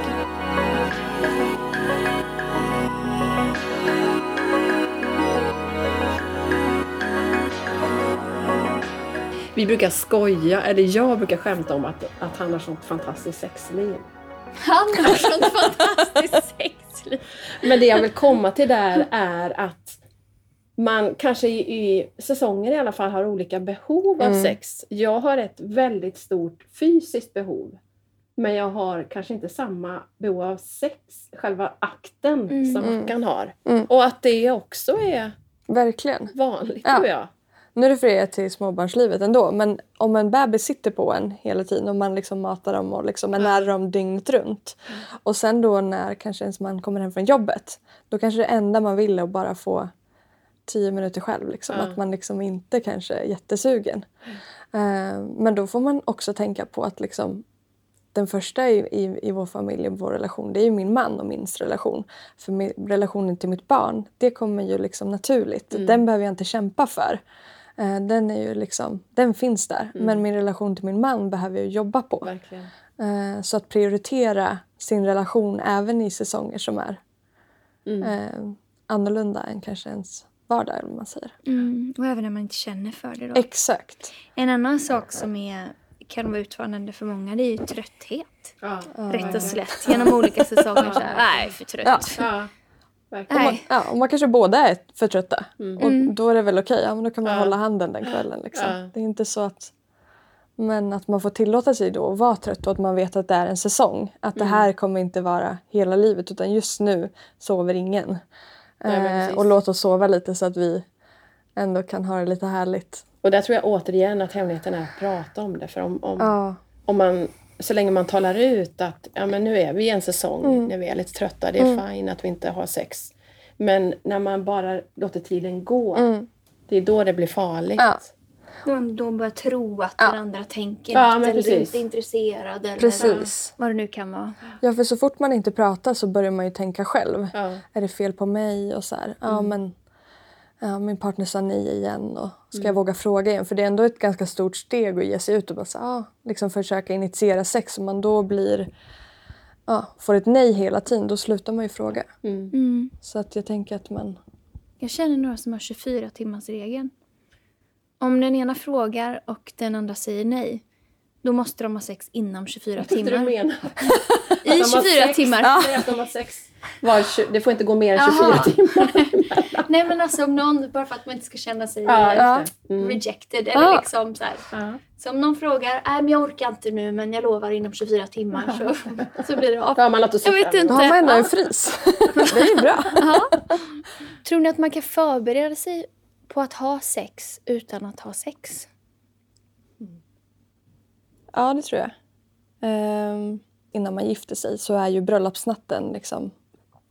Vi brukar skoja, eller jag brukar skämta om att, att han har sånt fantastiskt sexliv. Han har sånt fantastiskt sexliv. Men det jag vill komma till där är att man kanske i, i säsonger i alla fall har olika behov av Mm. sex. Jag har ett väldigt stort fysiskt behov. Men jag har kanske inte samma behov av sex, själva akten, Mm. som Mm. Mackan har. Mm. Och att det också är Verkligen. vanligt Ja. tror jag. Nu refererar jag till småbarnslivet ändå, men om en bebis sitter på en hela tiden och man liksom matar dem och liksom är nära dem dygnet runt. Och sen då när kanske ens man kommer hem från jobbet, då kanske det enda man vill är att bara få tio minuter själv. Liksom. Ja. Att man liksom inte kanske är jättesugen. Eh, men då får man också tänka på att liksom, den första i, i, i vår familj, i vår relation, det är ju min man och min relation. För min, relationen till mitt barn, det kommer ju liksom naturligt. Den behöver jag inte kämpa för. Eh, den, är ju liksom, den finns där. Men min relation till min man behöver jag jobba på. Verkligen. Eh, så att prioritera sin relation även i säsonger som är Mm. eh, annorlunda än kanske ens vardag. Eller vad man säger. Mm, och även när man inte känner för det då. Exakt. En annan sak som är, kan vara utmanande för många det är ju trötthet. Ja, Rätt och slätt. Genom olika säsonger. Så här, Nej, för trött. Ja. Ja, verkligen. Nej. Ja, och man kanske båda är för trötta. Mm. Och då är det väl okej. Ja, men då kan man Ja. hålla handen den kvällen. Liksom. Ja. Det är inte så att... Men att man får tillåta sig då att vara trött och att man vet att det är en säsong. Att Mm. det här kommer inte vara hela livet utan just nu sover ingen. Nej, eh, och låt oss sova lite så att vi ändå kan ha det lite härligt. Och där tror jag återigen att hemligheten är att prata om det. För om, om, Ja, om man, så länge man talar ut att ja, men nu är vi i en säsong Mm. när vi är lite trötta, det är fine att vi inte har sex. Men när man bara låter tiden gå, Mm. det är då det blir farligt. Ja. Man då börjar tro att Ja. den andra tänker Ja, något men eller precis. inte är intresserad. Eller precis. vad det nu kan vara. Ja, för så fort man inte pratar så börjar man ju tänka själv. Ja. Är det fel på mig? Och så här, ja Mm. men ja, min partner sa nej igen och ska Mm. jag våga fråga igen? För det är ändå ett ganska stort steg att ge sig ut och bara så, ja, liksom försöka initiera sex. Om man då blir, ja, får ett nej hela tiden då slutar man ju fråga. Mm. Mm. Så att jag tänker att man... Jag känner några som har 24 timmars regeln. Om den ena frågar och den andra säger nej, då måste de ha sex inom 24 Vad du timmar. menar? I de har 24 sex. timmar. Säg att de har sex. Var, det får inte gå mer än 24 Jaha. timmar. Nej men alltså om någon, bara för att man inte ska känna sig Ja, eh, just det. Mm. rejected eller Ja. liksom så här. Ja. Så om någon frågar, nej men jag orkar inte nu men jag lovar inom 24 timmar så, så blir det av. Då har man något att se Jag vet fram emot. Då har man ändå Ja. en frys. det är ju bra. Ja. Tror ni att man kan förbereda sig på att ha sex utan att ha sex? Ja, det tror jag. Ehm, innan man gifter sig så är ju bröllopsnatten liksom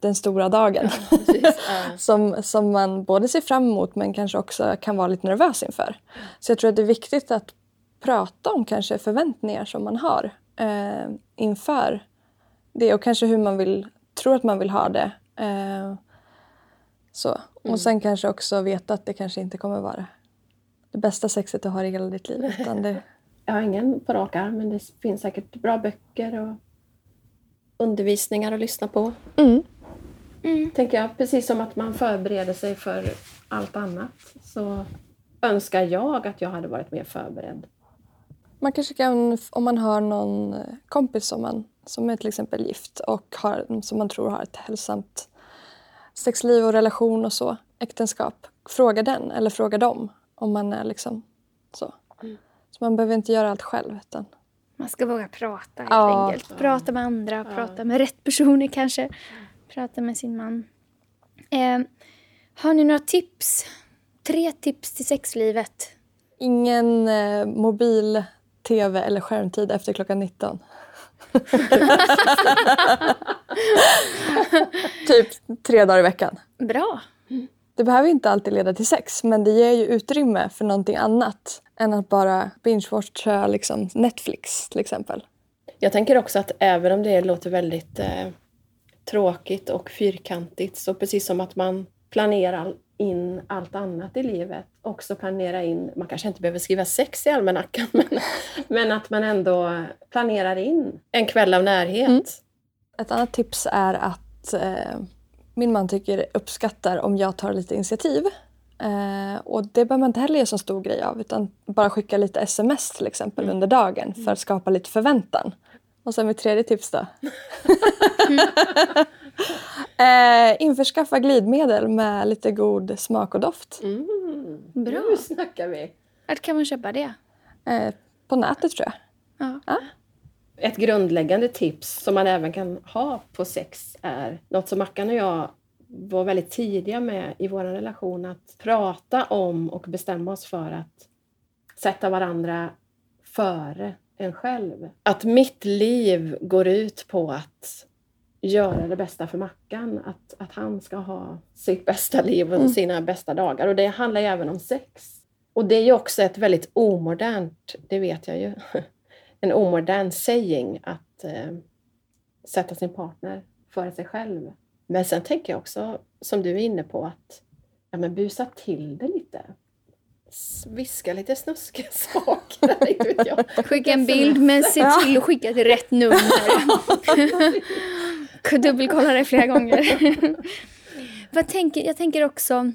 den stora dagen. Precis, ja. som, som man både ser fram emot men kanske också kan vara lite nervös inför. Så jag tror att det är viktigt att prata om kanske förväntningar som man har eh, inför det och kanske hur man vill, tror att man vill ha det. Eh, så. Och sen kanske också veta att det kanske inte kommer vara det bästa sexet du har i hela ditt liv. Utan det, Jag har ingen på rak arm, men det finns säkert bra böcker och undervisningar att lyssna på. mm. Tänker jag, precis som att man förbereder sig för allt annat så önskar jag att jag hade varit mer förberedd. Man kanske kan, om man har någon kompis som, man, som är till exempel gift och har, som man tror har ett hälsosamt sexliv och relation och så, äktenskap, fråga den eller fråga dem om man är liksom så. Så man behöver inte göra allt själv. Utan, Man ska våga prata helt Ja. enkelt. Prata med andra, prata med rätt personer kanske. Prata med sin man. Eh, har ni några tips? Tre tips till sexlivet. ingen eh, mobil, tv eller skärmtid efter klockan 19. typ tre dagar i veckan. Bra. Det behöver inte alltid leda till sex men det ger ju utrymme för någonting annat än att bara binge-watcha liksom Netflix till exempel. Jag tänker också att även om det låter väldigt eh, tråkigt och fyrkantigt så precis som att man planerar in allt annat i livet också planera in, man kanske inte behöver skriva sex i almanackan men, men att man ändå planerar in en kväll av närhet. Mm. Ett annat tips är att eh, min man tycker uppskattar om jag tar lite initiativ. Eh, och det behöver man inte heller göra så stor grej av utan bara skicka lite sms till exempel under dagen för att skapa lite förväntan. Och sen mitt tredje tips då. eh, införskaffa glidmedel med lite god smak och doft. Mm. Bra. Nu snackar vi! Vart kan man köpa det? Eh, på nätet tror jag. Ja. Ett grundläggande tips som man även kan ha på sex är något som Mackan och jag var väldigt tidiga med i vår relation att prata om och bestämma oss för att sätta varandra före en själv. Att mitt liv går ut på att göra det bästa för Mackan. Att, att han ska ha sitt bästa liv och sina bästa dagar. Och det handlar ju även om sex. Och det är ju också ett väldigt omodernt, det vet jag ju, en omodern saying att eh, sätta sin partner före sig själv. Men sen tänker jag också, som du är inne på, att ja, men busa till det lite. Viska lite snuskiga saker. inte vet jag. Skicka en bild men se till att skicka till rätt nummer. Dubbelkolla det flera gånger. Vad tänker, jag tänker också,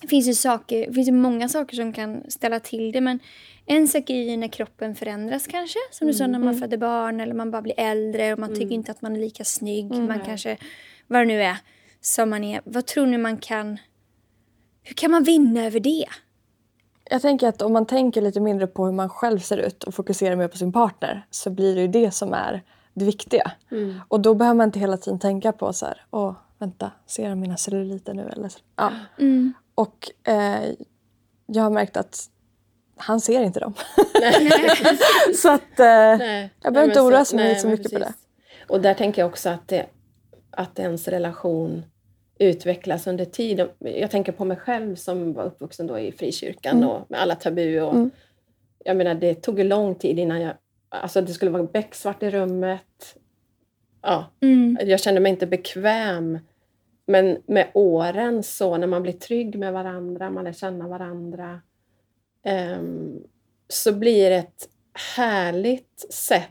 det finns ju saker, finns ju många saker som kan ställa till det men en sak är ju när kroppen förändras kanske. Som du sa när man föder barn eller man bara blir äldre och man tycker inte att man är lika snygg. Man kanske, vad det nu är, som man är. Vad tror ni man kan, hur kan man vinna över det? Jag tänker att om man tänker lite mindre på hur man själv ser ut och fokuserar mer på sin partner så blir det ju det som är det viktiga. Och då behöver man inte hela tiden tänka på så här, åh vänta, ser jag mina celluliter nu? Eller. Ja. Och eh, jag har märkt att han ser inte dem. så att eh, Nej, jag behöver inte oroa mig så mycket på det. Och där tänker jag också att, det, att ens relation utvecklas under tid. Jag tänker på mig själv som var uppvuxen då i frikyrkan Mm. och med alla tabu. Och, Jag menar, det tog ju lång tid innan jag... Alltså det skulle vara becksvart i rummet. Ja, Mm. jag kände mig inte bekväm. Men med åren så, när man blir trygg med varandra, man lär känna varandra, ehm, så blir det ett härligt sätt,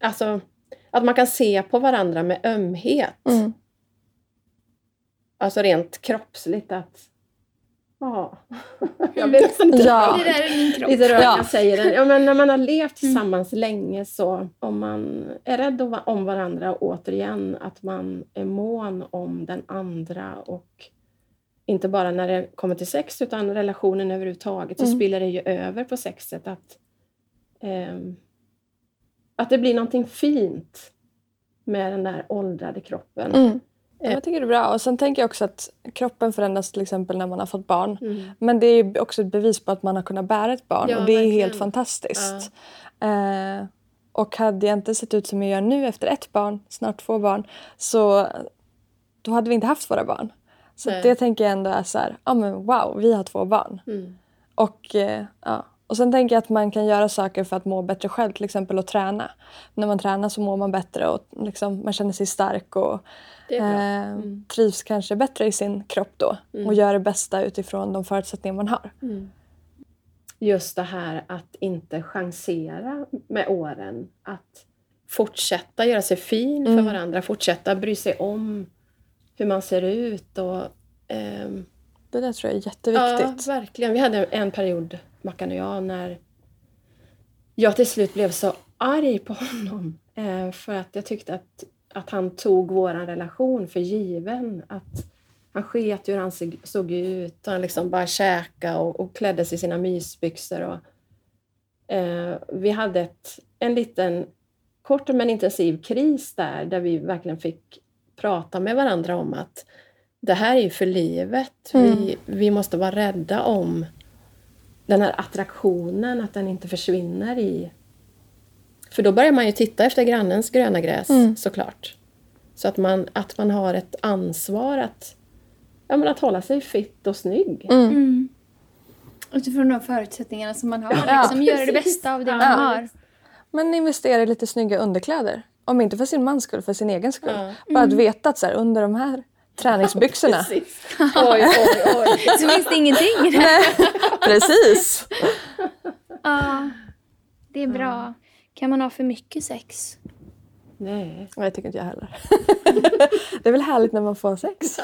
alltså att man kan se på varandra med ömhet. Mm. Alltså rent kroppsligt att Ja. Jag nästan lite Ja. Det där är min kropp. lite när Ja. jag säger det. Ja, men när man har levt tillsammans länge så om man är rädd om- varandra och återigen att man är mån om den andra och inte bara när det kommer till sex utan relationen överhuvudtaget så Mm. spiller det ju över på sexet att, ehm, att det blir någonting fint med den där åldrade kroppen. Mm. Ja, jag tycker det är bra. Och sen tänker jag också att kroppen förändras till exempel när man har fått barn. Men det är också ett bevis på att man har kunnat bära ett barn Ja, och det är verkligen. helt fantastiskt. Eh, och hade jag inte sett ut som jag gör nu efter ett barn, snart två barn, så då hade vi inte haft våra barn. Så Nej. det tänker jag ändå är så här, ja men wow, vi har två barn. Mm. Och, eh, ja. och sen tänker jag att man kan göra saker för att må bättre själv, till exempel att träna. När man tränar så mår man bättre och liksom, man känner sig stark och Det är bra. eh, Mm. trivs kanske bättre i sin kropp då och gör det bästa utifrån de förutsättningar man har. just det här att inte chansera med åren. Att fortsätta göra sig fin för Mm. varandra, fortsätta bry sig om hur man ser ut. Och, ehm, Det där tror jag är ja, jätteviktigt. verkligen. Vi hade en period, Mackan och jag, när jag till slut blev så arg på honom. Eh, för att jag tyckte att, att han tog vår relation för given. Att han sket hur han såg ut. Han liksom bara käkade och, och klädde sig i sina mysbyxor. Och, eh, vi hade ett, en liten kort men intensiv kris där, där vi verkligen fick prata med varandra om att det här är ju för livet. Vi, vi måste vara rädda om den här attraktionen, att den inte försvinner i... För då börjar man ju titta efter grannens gröna gräs såklart. Så att man, att man har ett ansvar att, ja, men att hålla sig fit och snygg. Mm. Utifrån de förutsättningarna som man har. Liksom, göra det bästa av det man Ja. har. Men investera i lite snygga underkläder. Om inte för sin mans skull, för sin egen skull. Ja. Bara att veta att så här, under de här träningsbyxorna. Oj, oj, oj. Så finns det ingenting. Precis! Ja, det är bra. Kan man ha för mycket sex? Nej. Nej, jag tycker inte jag heller. det är väl härligt när man får sex.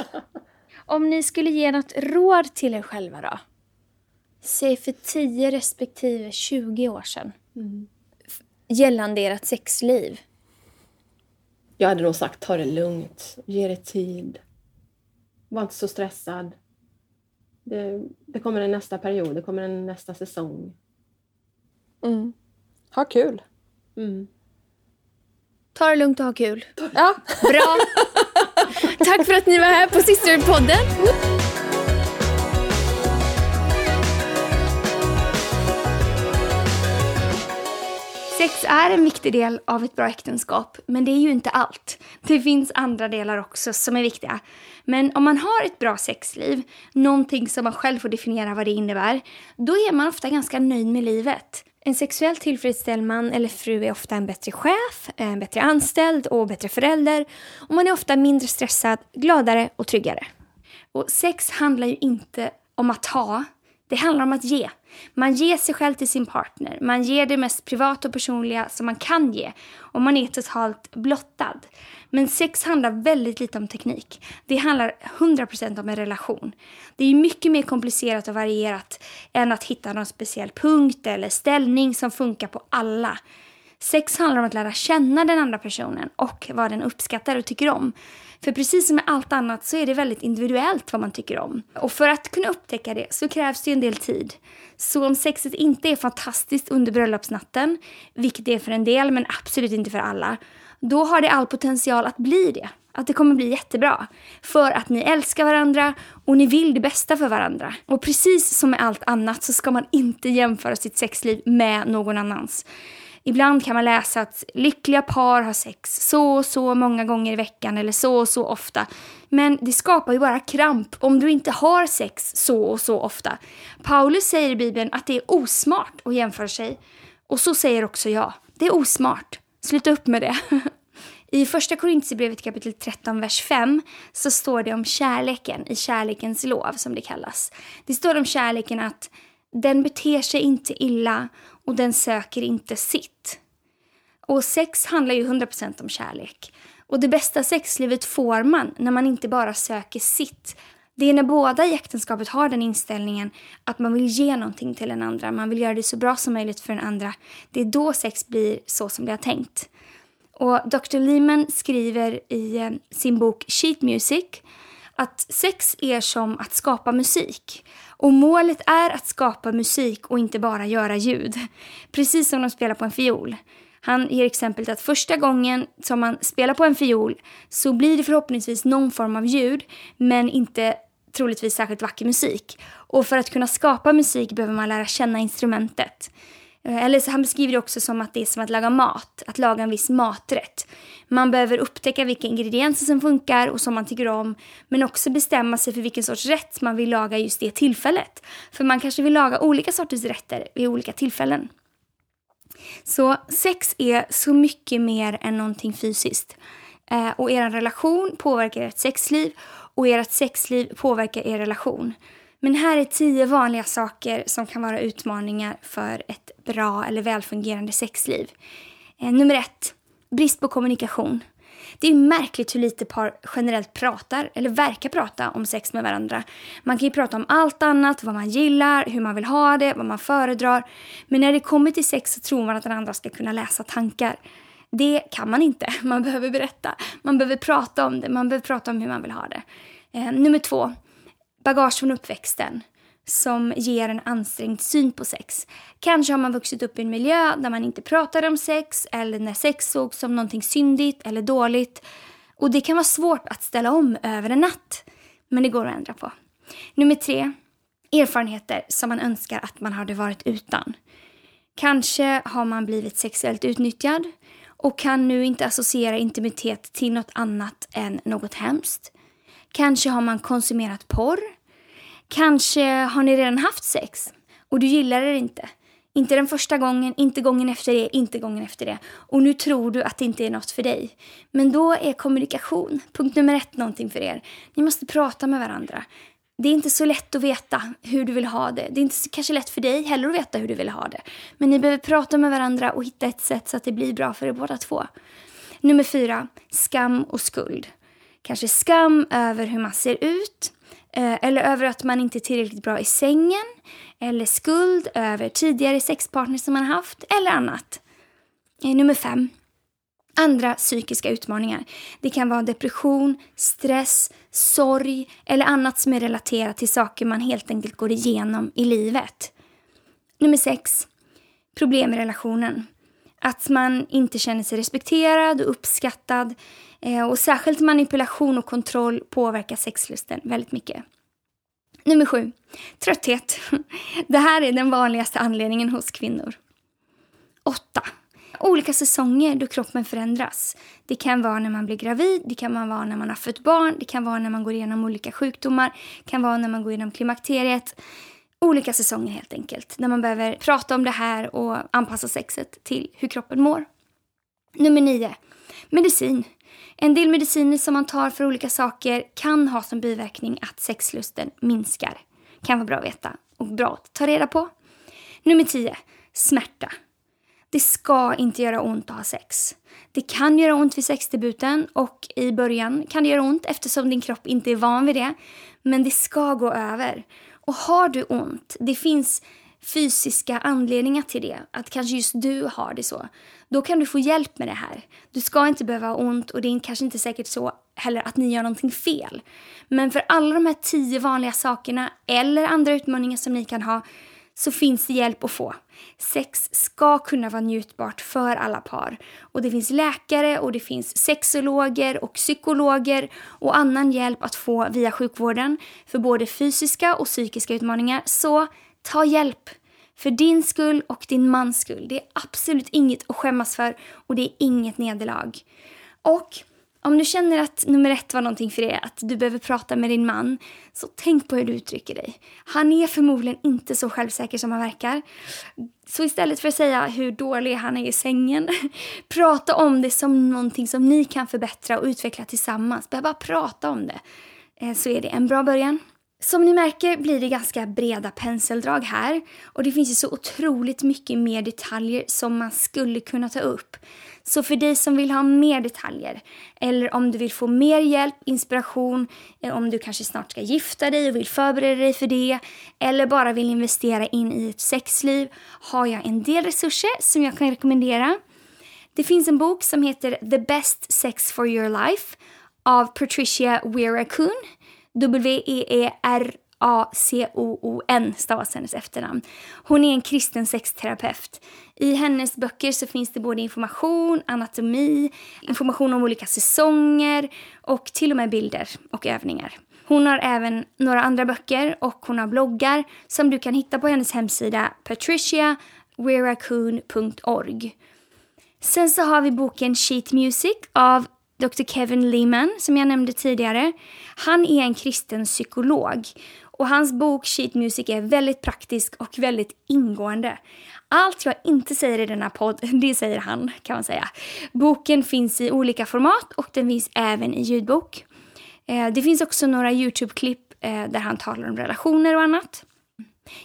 Om ni skulle ge något råd till er själva då? Säg för 10 respektive 20 år sedan. F- Gällande ert sexliv. Jag hade nog sagt ta det lugnt, ge det tid. Var inte så stressad. Det, det kommer en nästa period, det kommer en nästa säsong. Mm. Ha kul. Mm. Ta det lugnt och ha kul. Ja. Bra! Tack för att ni var här på Sisterpodden. Sex är en viktig del av ett bra äktenskap, men det är ju inte allt. Det finns andra delar också som är viktiga. Men om man har ett bra sexliv, någonting som man själv får definiera vad det innebär, då är man ofta ganska nöjd med livet. En sexuellt tillfredsställd man eller fru är ofta en bättre chef, en bättre anställd och bättre förälder. Och man är ofta mindre stressad, gladare och tryggare. Och sex handlar ju inte om att ha, det handlar om att ge. Man ger sig själv till sin partner. Man ger det mest privata och personliga som man kan ge. Och man är totalt blottad. Men sex handlar väldigt lite om teknik. Det handlar 100% om en relation. Det är mycket mer komplicerat och varierat än att hitta någon speciell punkt eller ställning som funkar på alla. Sex handlar om att lära känna den andra personen och vad den uppskattar och tycker om. För precis som med allt annat så är det väldigt individuellt vad man tycker om. Och för att kunna upptäcka det så krävs det ju en del tid. Så om sexet inte är fantastiskt under bröllopsnatten, vilket det är för en del men absolut inte för alla, då har det all potential att bli det. Att det kommer bli jättebra. För att ni älskar varandra och ni vill det bästa för varandra. Och precis som med allt annat så ska man inte jämföra sitt sexliv med någon annans. Ibland kan man läsa att lyckliga par har sex så och så många gånger i veckan eller så och så ofta. Men det skapar ju bara kramp om du inte har sex så och så ofta. Paulus säger i Bibeln att det är osmart att jämföra sig. Och så säger också jag. Det är osmart. Sluta upp med det. I första Korintierbrevet kapitel 13, vers 5 så står det om kärleken, i kärlekens lov som det kallas. Det står om kärleken att den beter sig inte illa och den söker inte sitt. Och sex handlar ju 100% om kärlek. Och det bästa sexlivet får man när man inte bara söker sitt. Det är när båda i äktenskapet har den inställningen att man vill ge någonting till den andra, man vill göra det så bra som möjligt för den andra. Det är då sex blir så som det har tänkt. Och Dr. Lehman skriver i eh, sin bok Sheet Music att sex är som att skapa musik. Och målet är att skapa musik och inte bara göra ljud. Precis som de spelar på en fiol. Han ger exemplet att första gången som man spelar på en fiol så blir det förhoppningsvis någon form av ljud men inte troligtvis särskilt vacker musik. Och för att kunna skapa musik behöver man lära känna instrumentet. Eh, eller så han beskriver det också som att det är som att laga mat, att laga en viss maträtt. Man behöver upptäcka vilka ingredienser som funkar och som man tycker om, men också bestämma sig för vilken sorts rätt man vill laga just det tillfället. För man kanske vill laga olika sorters rätter vid olika tillfällen. Så sex är så mycket mer än någonting fysiskt. Eh, och er relation påverkar ert sexliv och ert sexliv påverkar er relation. Men här är tio vanliga saker som kan vara utmaningar för ett bra eller välfungerande sexliv. Eh, nummer ett, brist på kommunikation. Det är märkligt hur lite par generellt pratar, eller verkar prata, om sex med varandra. Man kan ju prata om allt annat, vad man gillar, hur man vill ha det, vad man föredrar. Men när det kommer till sex så tror man att den andra ska kunna läsa tankar. Det kan man inte. Man behöver berätta. Man behöver prata om det. Man behöver prata om hur man vill ha det. Eh, nummer två, bagage från uppväxten som ger en ansträngd syn på sex. Kanske har man vuxit upp i en miljö där man inte pratade om sex eller när sex sågs som någonting syndigt eller dåligt. Och det kan vara svårt att ställa om över en natt. Men det går att ändra på. Nummer tre. Erfarenheter som man önskar att man hade varit utan. Kanske har man blivit sexuellt utnyttjad och kan nu inte associera intimitet till något annat än något hemskt. Kanske har man konsumerat porr. Kanske har ni redan haft sex och du gillar det inte. Inte den första gången, inte gången efter det, inte gången efter det. Och nu tror du att det inte är något för dig. Men då är kommunikation, punkt nummer ett, någonting för er. Ni måste prata med varandra. Det är inte så lätt att veta hur du vill ha det. Det är inte kanske lätt för dig heller att veta hur du vill ha det. Men ni behöver prata med varandra och hitta ett sätt så att det blir bra för er båda två. Nummer fyra, skam och skuld. Kanske skam över hur man ser ut. Eh, eller över att man inte är tillräckligt bra i sängen. Eller skuld över tidigare sexpartners som man haft. Eller annat. Eh, nummer fem. Andra psykiska utmaningar. Det kan vara depression, stress, sorg eller annat som är relaterat till saker man helt enkelt går igenom i livet. Nummer sex. Problem i relationen. Att man inte känner sig respekterad och uppskattad. Eh, och särskilt manipulation och kontroll påverkar sexlusten väldigt mycket. Nummer sju. Trötthet. Det här är den vanligaste anledningen hos kvinnor. 8. Olika säsonger då kroppen förändras. Det kan vara när man blir gravid, det kan vara när man har fött barn, det kan vara när man går igenom olika sjukdomar, det kan vara när man går igenom klimakteriet olika säsonger helt enkelt. När man behöver prata om det här och anpassa sexet till hur kroppen mår. Nummer nio. Medicin. En del mediciner som man tar för olika saker kan ha som biverkning att sexlusten minskar. Kan vara bra att veta och bra att ta reda på. Nummer 10. Smärta. Det ska inte göra ont att ha sex. Det kan göra ont vid sexdebuten och i början kan det göra ont eftersom din kropp inte är van vid det. Men det ska gå över. Och har du ont, det finns fysiska anledningar till det, att kanske just du har det så, då kan du få hjälp med det här. Du ska inte behöva ha ont och det är kanske inte säkert så heller att ni gör någonting fel. Men för alla de här tio vanliga sakerna eller andra utmaningar som ni kan ha så finns det hjälp att få. Sex ska kunna vara njutbart för alla par. Och det finns läkare och det finns sexologer och psykologer och annan hjälp att få via sjukvården för både fysiska och psykiska utmaningar. Så ta hjälp! För din skull och din mans skull. Det är absolut inget att skämmas för och det är inget nederlag. Och om du känner att nummer ett var någonting för dig, att du behöver prata med din man, så tänk på hur du uttrycker dig. Han är förmodligen inte så självsäker som han verkar. Så istället för att säga hur dålig han är i sängen, prata om det som någonting som ni kan förbättra och utveckla tillsammans. Bara prata om det, eh, så är det en bra början. Som ni märker blir det ganska breda penseldrag här och det finns ju så otroligt mycket mer detaljer som man skulle kunna ta upp. Så för dig som vill ha mer detaljer eller om du vill få mer hjälp, inspiration, eh, om du kanske snart ska gifta dig och vill förbereda dig för det eller bara vill investera in i ett sexliv har jag en del resurser som jag kan rekommendera. Det finns en bok som heter The Best Sex for Your Life av Patricia Weerakoon. W-E-E-R-A-C-O-O-N stavas hennes efternamn. Hon är en kristen sexterapeut. I hennes böcker så finns det både information, anatomi, information om olika säsonger och till och med bilder och övningar. Hon har även några andra böcker och hon har bloggar som du kan hitta på hennes hemsida patriciaweerakoon.org. Sen så har vi boken Sheet Music av Dr. Kevin Lehman som jag nämnde tidigare. Han är en kristen psykolog och hans bok Sheet Music är väldigt praktisk och väldigt ingående. Allt jag inte säger i denna podd, det säger han kan man säga. Boken finns i olika format och den finns även i ljudbok. Eh, det finns också några Youtube-klipp eh, där han talar om relationer och annat.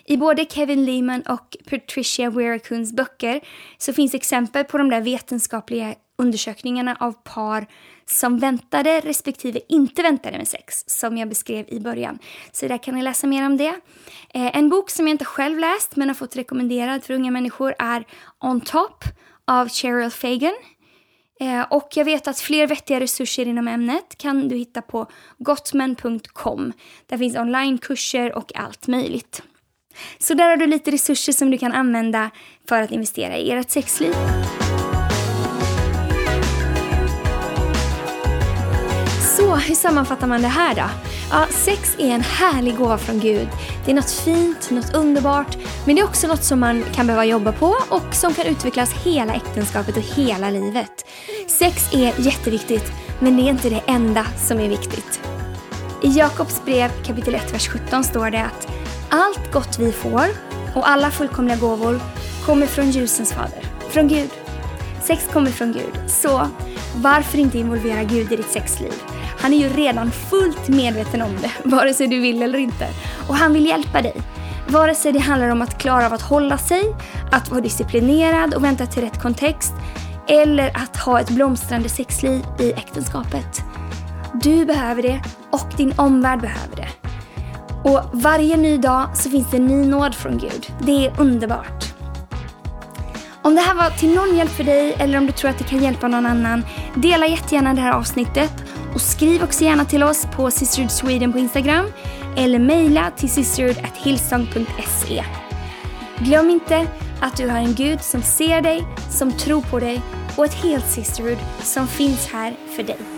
I både Kevin Lehman och Patricia Weerakoons böcker så finns exempel på de där vetenskapliga undersökningarna av par som väntade respektive inte väntade med sex, som jag beskrev i början. Så där kan ni läsa mer om det. Eh, en bok som jag inte själv läst men har fått rekommenderad för unga människor är On Top av Cheryl Fagan. Eh, och jag vet att fler vettiga resurser inom ämnet kan du hitta på gottman.com. Där finns onlinekurser och allt möjligt. Så där har du lite resurser som du kan använda för att investera i ert sexliv. Hur sammanfattar man det här då? Ja, sex är en härlig gåva från Gud. Det är något fint, något underbart, men det är också något som man kan behöva jobba på och som kan utvecklas hela äktenskapet och hela livet. Sex är jätteviktigt, men det är inte det enda som är viktigt. I Jakobs brev kapitel 1, vers 17 står det att allt gott vi får och alla fullkomliga gåvor kommer från ljusens fader, från Gud. Sex kommer från Gud, så varför inte involvera Gud i ditt sexliv? Han är ju redan fullt medveten om det, vare sig du vill eller inte. Och han vill hjälpa dig. Vare sig det handlar om att klara av att hålla sig, att vara disciplinerad och vänta till rätt kontext, eller att ha ett blomstrande sexliv i äktenskapet. Du behöver det och din omvärld behöver det. Och varje ny dag så finns det en ny nåd från Gud. Det är underbart. Om det här var till någon hjälp för dig eller om du tror att det kan hjälpa någon annan, dela jättegärna det här avsnittet och skriv också gärna till oss på Sisterhood Sweden på Instagram eller mejla till sisterhood.hillsong.se. Glöm inte att du har en Gud som ser dig, som tror på dig och ett helt Sisterhood som finns här för dig.